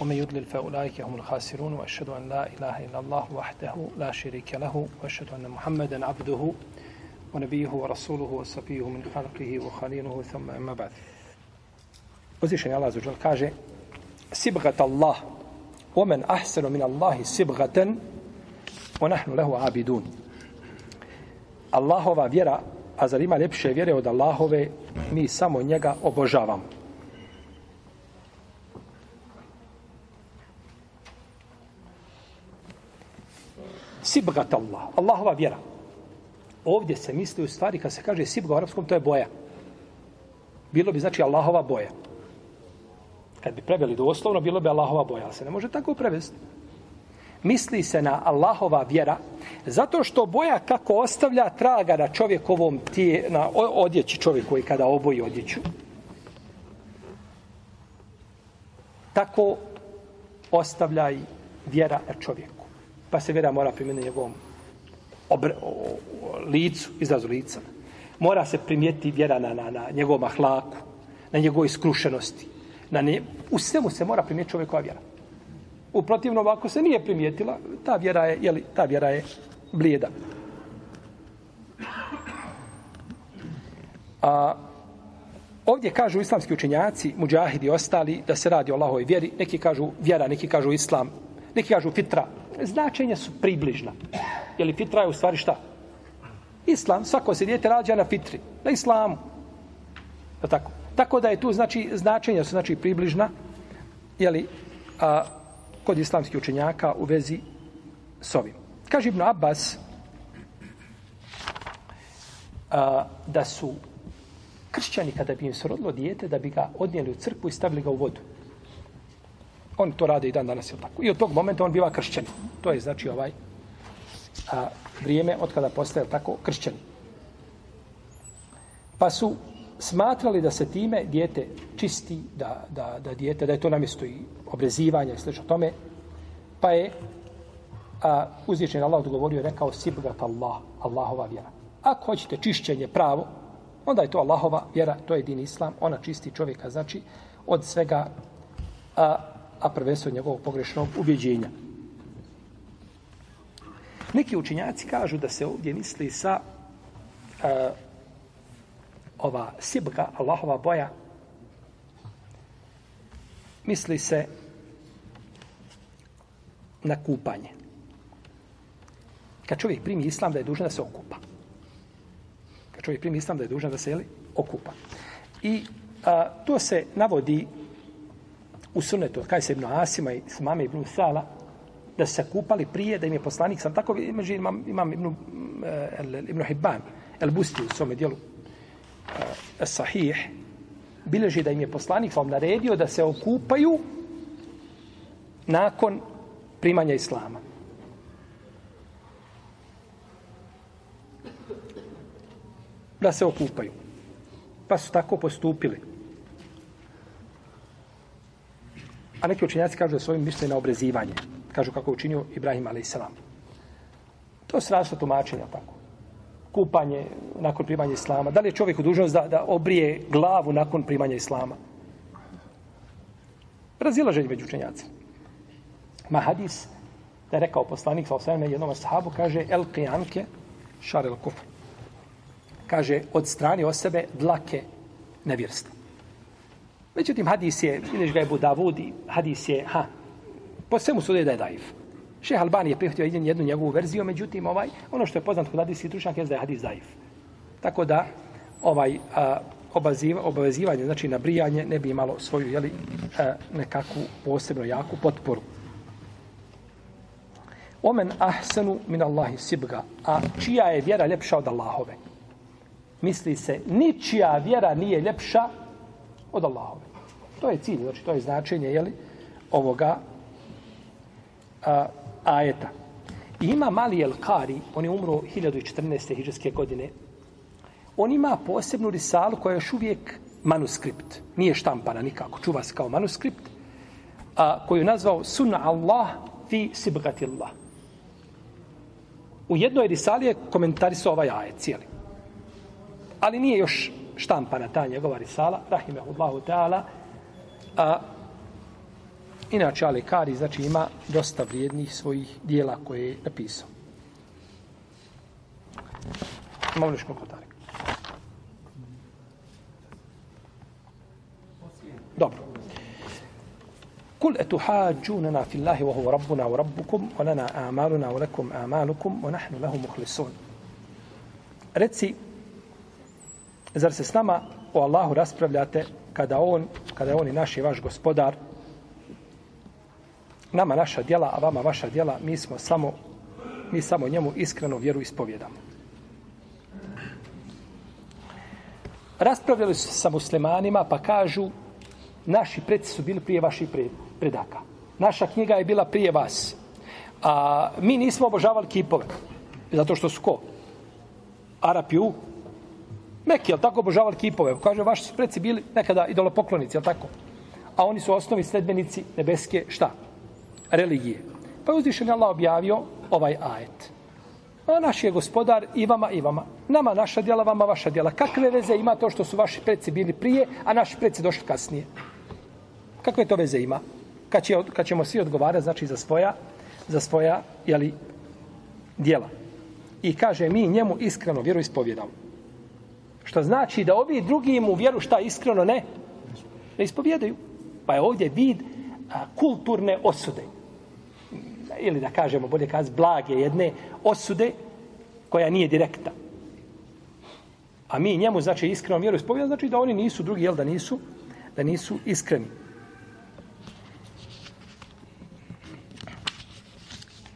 ومن يضلل فأولئك هم الخاسرون وأشهد أن لا إله إلا الله وحده لا شريك له وأشهد أن محمدا عبده ونبيه ورسوله وصفيه من خلقه وخليله ثم أما بعد Uzvišen je Allah za kaže Sibgat Allah ومن أحسن من الله سبغة ونحن له عابدون Allahova vjera, a zar ima ljepše vjere od Allahove, mi samo njega obožavamo. Sibgat Allah, Allahova vjera. Ovdje se misli u stvari, kad se kaže sibga u arapskom, to je boja. Bilo bi znači Allahova boja. Kad bi preveli doslovno, bilo bi Allahova boja, ali se ne može tako prevesti. Misli se na Allahova vjera, zato što boja kako ostavlja traga na čovjekovom tije, na odjeći čovjek koji kada oboji odjeću. Tako ostavlja i vjera na čovjeku pa se vjera mora primijeniti njegovom obre, o, o, licu, izrazu lica. Mora se primijeti vjera na, na, na njegovom ahlaku, na njegovoj skrušenosti. Na ne, u svemu se mora primijeti čovjekova vjera. U protivnom, ako se nije primijetila, ta vjera je, jeli, ta vjera je blijeda. A, ovdje kažu islamski učenjaci, muđahidi ostali, da se radi o Allahovoj vjeri. Neki kažu vjera, neki kažu islam, neki kažu fitra, značenja su približna. Je li fitra je u stvari šta? Islam, svako se djete rađa na fitri, na islamu. Je tako. tako da je tu znači značenja su znači približna je li a, kod islamskih učenjaka u vezi s ovim. Kaže Ibn Abbas a, da su kršćani kada bi im se rodilo dijete da bi ga odnijeli u crkvu i stavili ga u vodu. On to rade i dan danas, je tako? I od tog momenta on biva kršćan. To je, znači, ovaj a, vrijeme od kada postaje, tako, kršćan. Pa su smatrali da se time dijete čisti, da, da, da dijete, da je to namjesto i obrezivanja i slično tome. Pa je a, uzvišen Allah odgovorio i rekao Sibgat Allah, Allahova vjera. Ako hoćete čišćenje pravo, onda je to Allahova vjera, to je din Islam, ona čisti čovjeka, znači, od svega a, a prvenstveno njegovog pogrešnog ubjeđenja. Neki učinjaci kažu da se ovdje misli sa uh, ova sibga, Allahova boja, misli se na kupanje. Kad čovjek primi islam da je dužan da se okupa. Kad čovjek primi islam da je dužan da se jeli, okupa. I a, to se navodi u sunnetu od Kajsa ibn Asima i s mame ibn Sala, da se kupali prije, da im je poslanik, sam tako imaži, imam, imam ibn, uh, ibn Hibban, el Busti u svome dijelu, uh, sahih, bileži da im je poslanik vam naredio da se okupaju nakon primanja Islama. Da se okupaju. Pa su tako postupili. A neki učenjaci kažu da svojim misle na obrezivanje. Kažu kako učinio Ibrahim a.s. To se različno tumačenja tako. Kupanje nakon primanja Islama. Da li je čovjek dužnost da, da obrije glavu nakon primanja Islama? Razilaženje među učenjacima. Ma hadis, da je rekao poslanik sa na jednom sahabu, kaže el qijanke šar el kufr. Kaže, od strani o sebe dlake nevjerstva. Međutim, hadis je, vidiš ga je Budavudi, hadis je, ha, po svemu sude da je daif. Šeh Albani je prihvatio jednu njegovu verziju, međutim, ovaj, ono što je poznat kod hadis stručnjaka je da je hadis daif. Tako da, ovaj, a, obaziva, obavezivanje, znači na brijanje, ne bi imalo svoju, jeli, a, nekakvu posebno jaku potporu. Omen ahsanu min Allahi sibga. A čija je vjera ljepša od Allahove? Misli se, ničija vjera nije ljepša od Allahove. To je cilj, znači to je značenje jeli, ovoga a, ajeta. I ima mali El Kari, on je umro 1014. hiđarske godine. On ima posebnu risalu koja je još uvijek manuskript. Nije štampana nikako, čuva se kao manuskript. A, koju je nazvao Sunna Allah fi sibgati Allah. U jednoj risali je komentarisao ovaj ajet cijeli. Ali nije još štampana ta njegova risala, rahimehullahu ta'ala. A, inače, Ali Kari, znači, ima dosta vrijednih svojih dijela koje je napisao. Imamo nešto komentari. Dobro. Kul etuhađunana fillahi wa huwa rabbuna wa rabbukum wa lana amaluna wa lakum amalukum wa nahnu lahu muhlisun. Reci, zar se s nama o Allahu raspravljate kada on, kada je on i naš i vaš gospodar, nama naša djela, a vama vaša djela, mi smo samo, mi samo njemu iskreno vjeru ispovjedamo. Raspravljali su sa muslimanima pa kažu naši predci su bili prije vaših predaka. Naša knjiga je bila prije vas. A mi nismo obožavali kipove. Zato što su ko? Arapi u Meki, jel tako obožavali kipove? Kaže, vaši su preci bili nekada idolopoklonici, jel tako? A oni su osnovi sledbenici nebeske, šta? Religije. Pa je uzvišen Allah objavio ovaj ajet. A naš je gospodar i vama i vama. Nama naša djela, vama vaša djela. Kakve veze ima to što su vaši preci bili prije, a naši preci došli kasnije? Kakve to veze ima? Kad, će, kad ćemo svi odgovarati, znači, za svoja, za svoja, jeli, djela. I kaže, mi njemu iskreno vjeru ispovjedamo. Što znači da ovi drugi mu vjeru šta iskreno ne, ne ispovjedaju. Pa je ovdje vid a, kulturne osude. Ili da kažemo, bolje kaz, blage jedne osude koja nije direktna. A mi njemu, znači, iskreno vjeru ispovjedaju, znači da oni nisu drugi, jel da nisu, da nisu iskreni.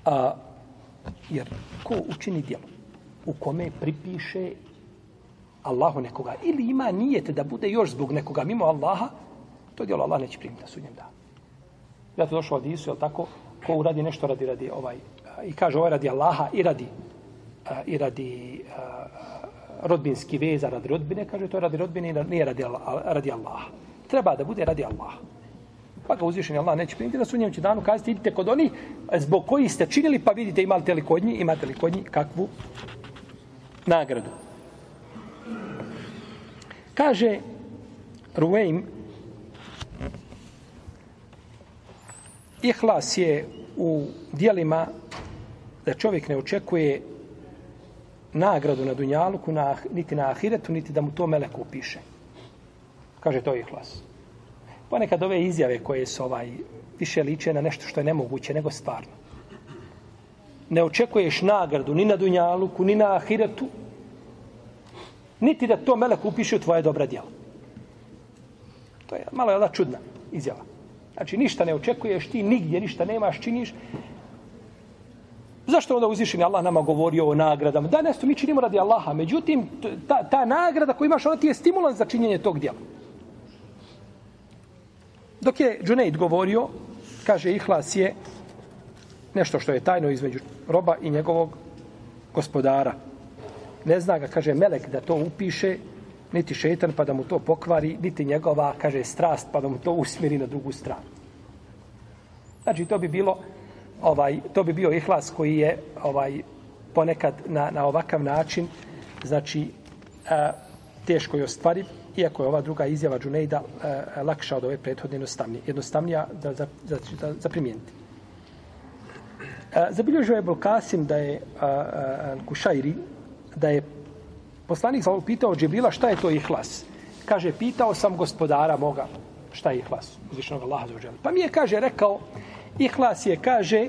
A, jer ko učini djelo u kome pripiše Allahu nekoga ili ima nijete da bude još zbog nekoga mimo Allaha, to djelo Allah neće primiti na sudnjem danu. Ja to došao od Isu, je tako? Ko uradi nešto radi, radi ovaj, i kaže ovaj radi Allaha i radi, i radi rodbinski veza radi rodbine, kaže to radi rodbine i nije radi, radi Allaha. Treba da bude radi Allaha. Pa ga uzvišen Allah neće primiti na sudnjem će danu kazati idite kod onih zbog koji ste činili pa vidite imate li kod njih, imate li kod njih kakvu nagradu. Kaže Ruveim Ihlas je u dijelima da čovjek ne očekuje nagradu na Dunjaluku, na, niti na Ahiretu, niti da mu to Meleku piše. Kaže to je Ihlas. Ponekad ove izjave koje su ovaj, više liče na nešto što je nemoguće nego stvarno. Ne očekuješ nagradu ni na Dunjaluku, ni na Ahiretu, niti da to melek upiše u tvoje dobra djela. To je malo je čudna izjava. Znači, ništa ne očekuješ, ti nigdje ništa nemaš, činiš. Zašto onda uzvišeni Allah nama govori o nagradama? Da, nešto mi činimo radi Allaha. Međutim, ta, ta nagrada koju imaš, ona ti je stimulans za činjenje tog djela. Dok je Džunejd govorio, kaže ihlas je nešto što je tajno između roba i njegovog gospodara. Ne zna ga, kaže Melek, da to upiše, niti šetan pa da mu to pokvari, niti njegova, kaže, strast pa da mu to usmiri na drugu stranu. Znači, to bi bilo, ovaj, to bi bio ihlas koji je ovaj ponekad na, na ovakav način, znači, a, teško je ostvariv, iako je ova druga izjava Džunejda e, lakša od ove prethodne jednostavnije, jednostavnija da, za, za, za, za primijeniti. E, zabilježio je Bulkasim da je a, a, Kušajri, da je poslanik sam pitao Džibrila šta je to ihlas. Kaže, pitao sam gospodara moga šta je ihlas, uzvišenog Allaha za uđelu. Pa mi je, kaže, rekao, ihlas je, kaže,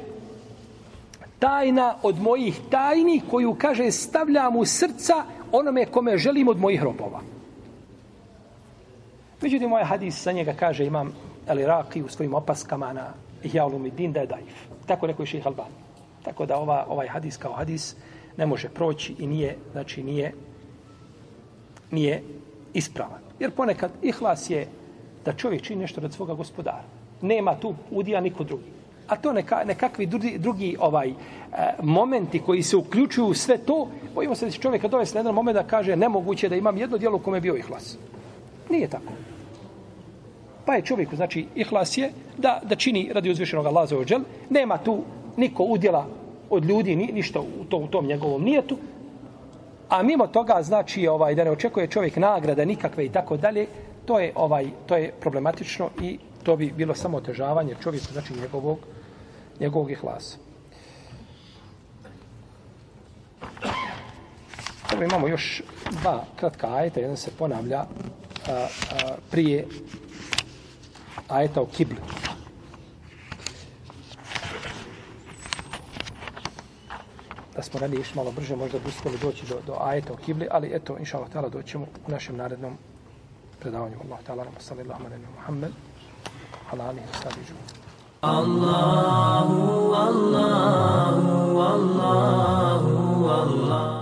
tajna od mojih tajni koju, kaže, stavljam u srca onome kome želim od mojih robova. Međutim, moj hadis sa njega kaže imam Ali Raki u svojim opaskama na Ihjalum Din da je daif. Tako neko je ših Albani. Tako da ova, ovaj hadis kao hadis ne može proći i nije, znači nije, nije ispravan. Jer ponekad ihlas je da čovjek čini nešto rad svoga gospodara. Nema tu udija niko drugi. a to neka, nekakvi drugi, drugi ovaj e, momenti koji se uključuju u sve to, bojimo se da će čovjeka dovesti na jedan moment da kaže nemoguće da imam jedno dijelo u kome je bio ihlas. Nije tako. Pa je čovjeku, znači, ihlas je da, da čini radi uzvišenog Allaha za ođel, nema tu niko udjela od ljudi, ni, ništa u, to, u tom njegovom nijetu, a mimo toga, znači, ovaj da ne očekuje čovjek nagrada nikakve i tako dalje, to je ovaj to je problematično i to bi bilo samo otežavanje čovjeku, znači njegovog, njegovog ihlasa. Dobro, imamo još dva kratka ajeta, jedan se ponavlja a, a, prije ajeta o kibli. da smo ranije išli malo brže, možda bi uspjeli doći do, do ajeta o kibli, ali eto, inša Allah, tala, doćemo u našem narednom predavanju. Allah, ta'ala nam salli lahma, nene, muhammed, ala, ali, sali, žu. Allahu, Allahu, Allahu, Allahu.